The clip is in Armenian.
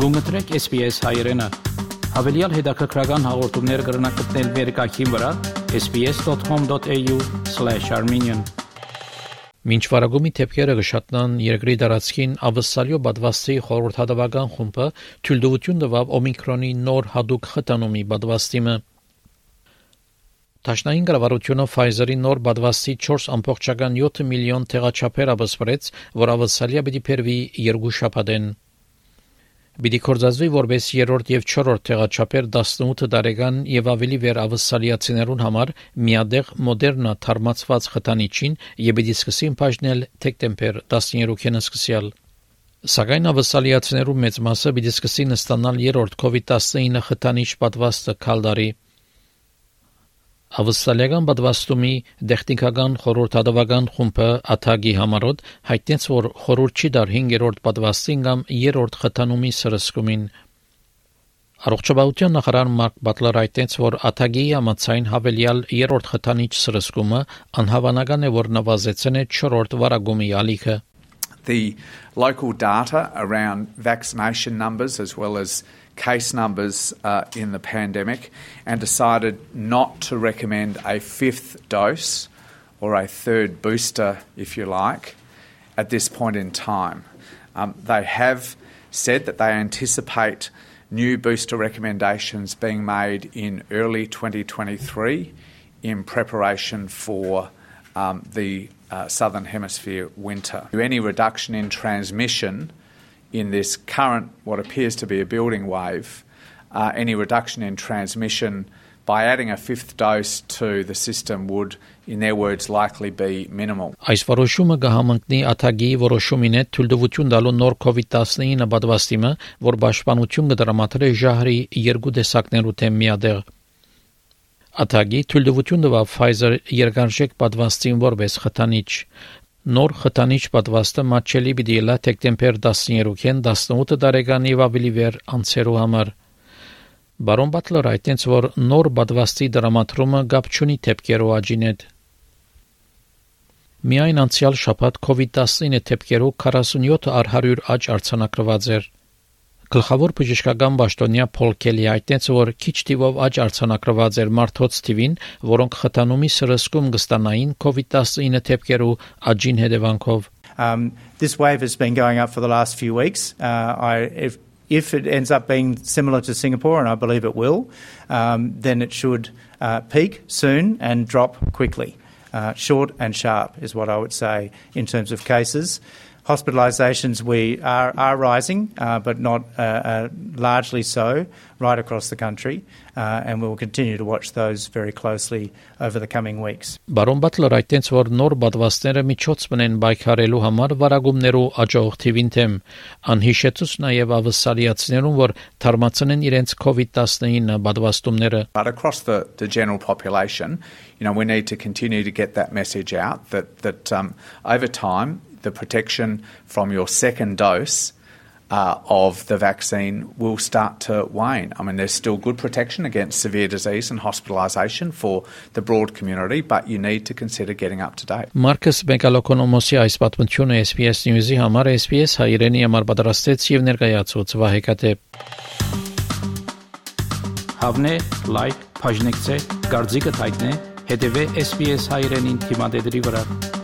Գումտրեք SPS հայերեն։ Հավելյալ հետաքրքրական հաղորդումներ կգրնակցնել վերկայքին վրա sps.com.au/armenian Մինչ վարագումի թեփքերը գշատնան երկրի դարածքին ավսալյո բադվաստի խորհրդադավական խումբը թույլտվություն տվավ օմիկրոնի նոր հadoop խտանումի բադվաստիմը Տաշնային կառավարությունը Pfizer-ի նոր բադվաստի 4.7 միլիոն տեղաչափեր աբսվրեց, որ ավսալիա պիտի փերվի երկու շաբաթեն։ Պիտի կորզածվի որպես երրորդ եւ չորրորդ տեղաչափեր 18 տարեկան եւ ավելի վեր ավսալիացիներուն համար միադեղ մոդեռնա թարմացված խթանիչին եւ պիտի սկսին բաժնել դեկտեմբեր 13-ին սկսյալ Սակայն ավսալիացիներու մեծ մասը պիտի սկսին ստանալ երրորդ COVID-19 խթանիչ պատվաստը քալդարի Ավստրալիական պատվաստումի տեխնիկական խորհրդատվական խումբը աթագի համարոտ հայտնեց, որ խորհուրդ չի դար 5-րդ պատվաստին կամ 3-րդ խթանումի սրսկումին։ Առողջապահության նախարար Մարկ Բատլեր հայտնեց, որ աթագի համացայն հավելյալ 3-րդ խթանիչ սրսկումը անհավանական է, որ նվազեցն է 4-րդ վարագումի ալիքը։ The local data around vaccination numbers as well as case numbers uh, in the pandemic and decided not to recommend a fifth dose or a third booster, if you like, at this point in time. Um, they have said that they anticipate new booster recommendations being made in early 2023 in preparation for um, the uh, southern hemisphere winter. Any reduction in transmission in this current, what appears to be a building wave, uh, any reduction in transmission by adding a fifth dose to the system would, in their words, likely be minimal. Այս որոշումը կհամընկնի աթագի որոշումին է թույլտվություն տալու նոր COVID-19 պատվաստիմը, որ պաշտպանություն կդրամատրի ժահրի երկու տեսակներու թեմ միադեղ։ Աթագի թույլտվություն տվավ Pfizer երկարժեք պատվաստին որպես խթանիչ։ Նոր խթանիչ պատվաստը մատչելի պիտի լա դեկտեմբեր 13-ին 18 տարեկան եւ ավելի վեր անցերու համար։ Բարոն Բատլեր այդտենց որ նոր պատվաստի դրամատրումը գապ չունի թեփկերու աջին հետ։ Միայն անցյալ շաբաթ COVID-19 թեփկերու 47 առ 100 աճ արձանագրված էր։ Գլխավոր բժշկական պաշտոնյա Փոլ Քելի հայտնեց, որ քիչ թիվով աճ արձանագրված էր մարդոց թիվին, որոնք խթանումի սրսկում կստանային COVID-19 թեփքերու աճին հետևանքով։ Um, this wave has been going up for the last few weeks. Uh, I, if, if it ends up being similar to Singapore, and I believe it will, um, then it should uh, peak soon and drop quickly. Uh, short and sharp is what I would say in terms of cases. Hospitalisations we are, are rising, uh, but not uh, uh, largely so right across the country, uh, and we will continue to watch those very closely over the coming weeks. Բարոն Բատլեր այդտենց որ նոր բադվաստները միջոց մնեն բայկարելու համար վարագումներու աջող թիվին թեմ անհիշեցուց նաև ավսալիացներուն որ թարմացնեն իրենց COVID-19 բադվաստումները But across the the general population, you know, we need to continue to get that message out that that um, over time the protection from your second dose uh, of the vaccine will start to wane. I mean, there's still good protection against severe disease and hospitalisation for the broad community, but you need to consider getting up to date. Մարկս Բեկալոկոնոմոսի այս պատմությունը SPS News-ի համար SPS հայրենի համար պատրաստեց եւ ներկայացուց Վահեկատե։ Հավնե, լայք, բաժնեկցե, դարձիկը թայտնե, հետեւե SPS հայրենին թիմադեդի վրա։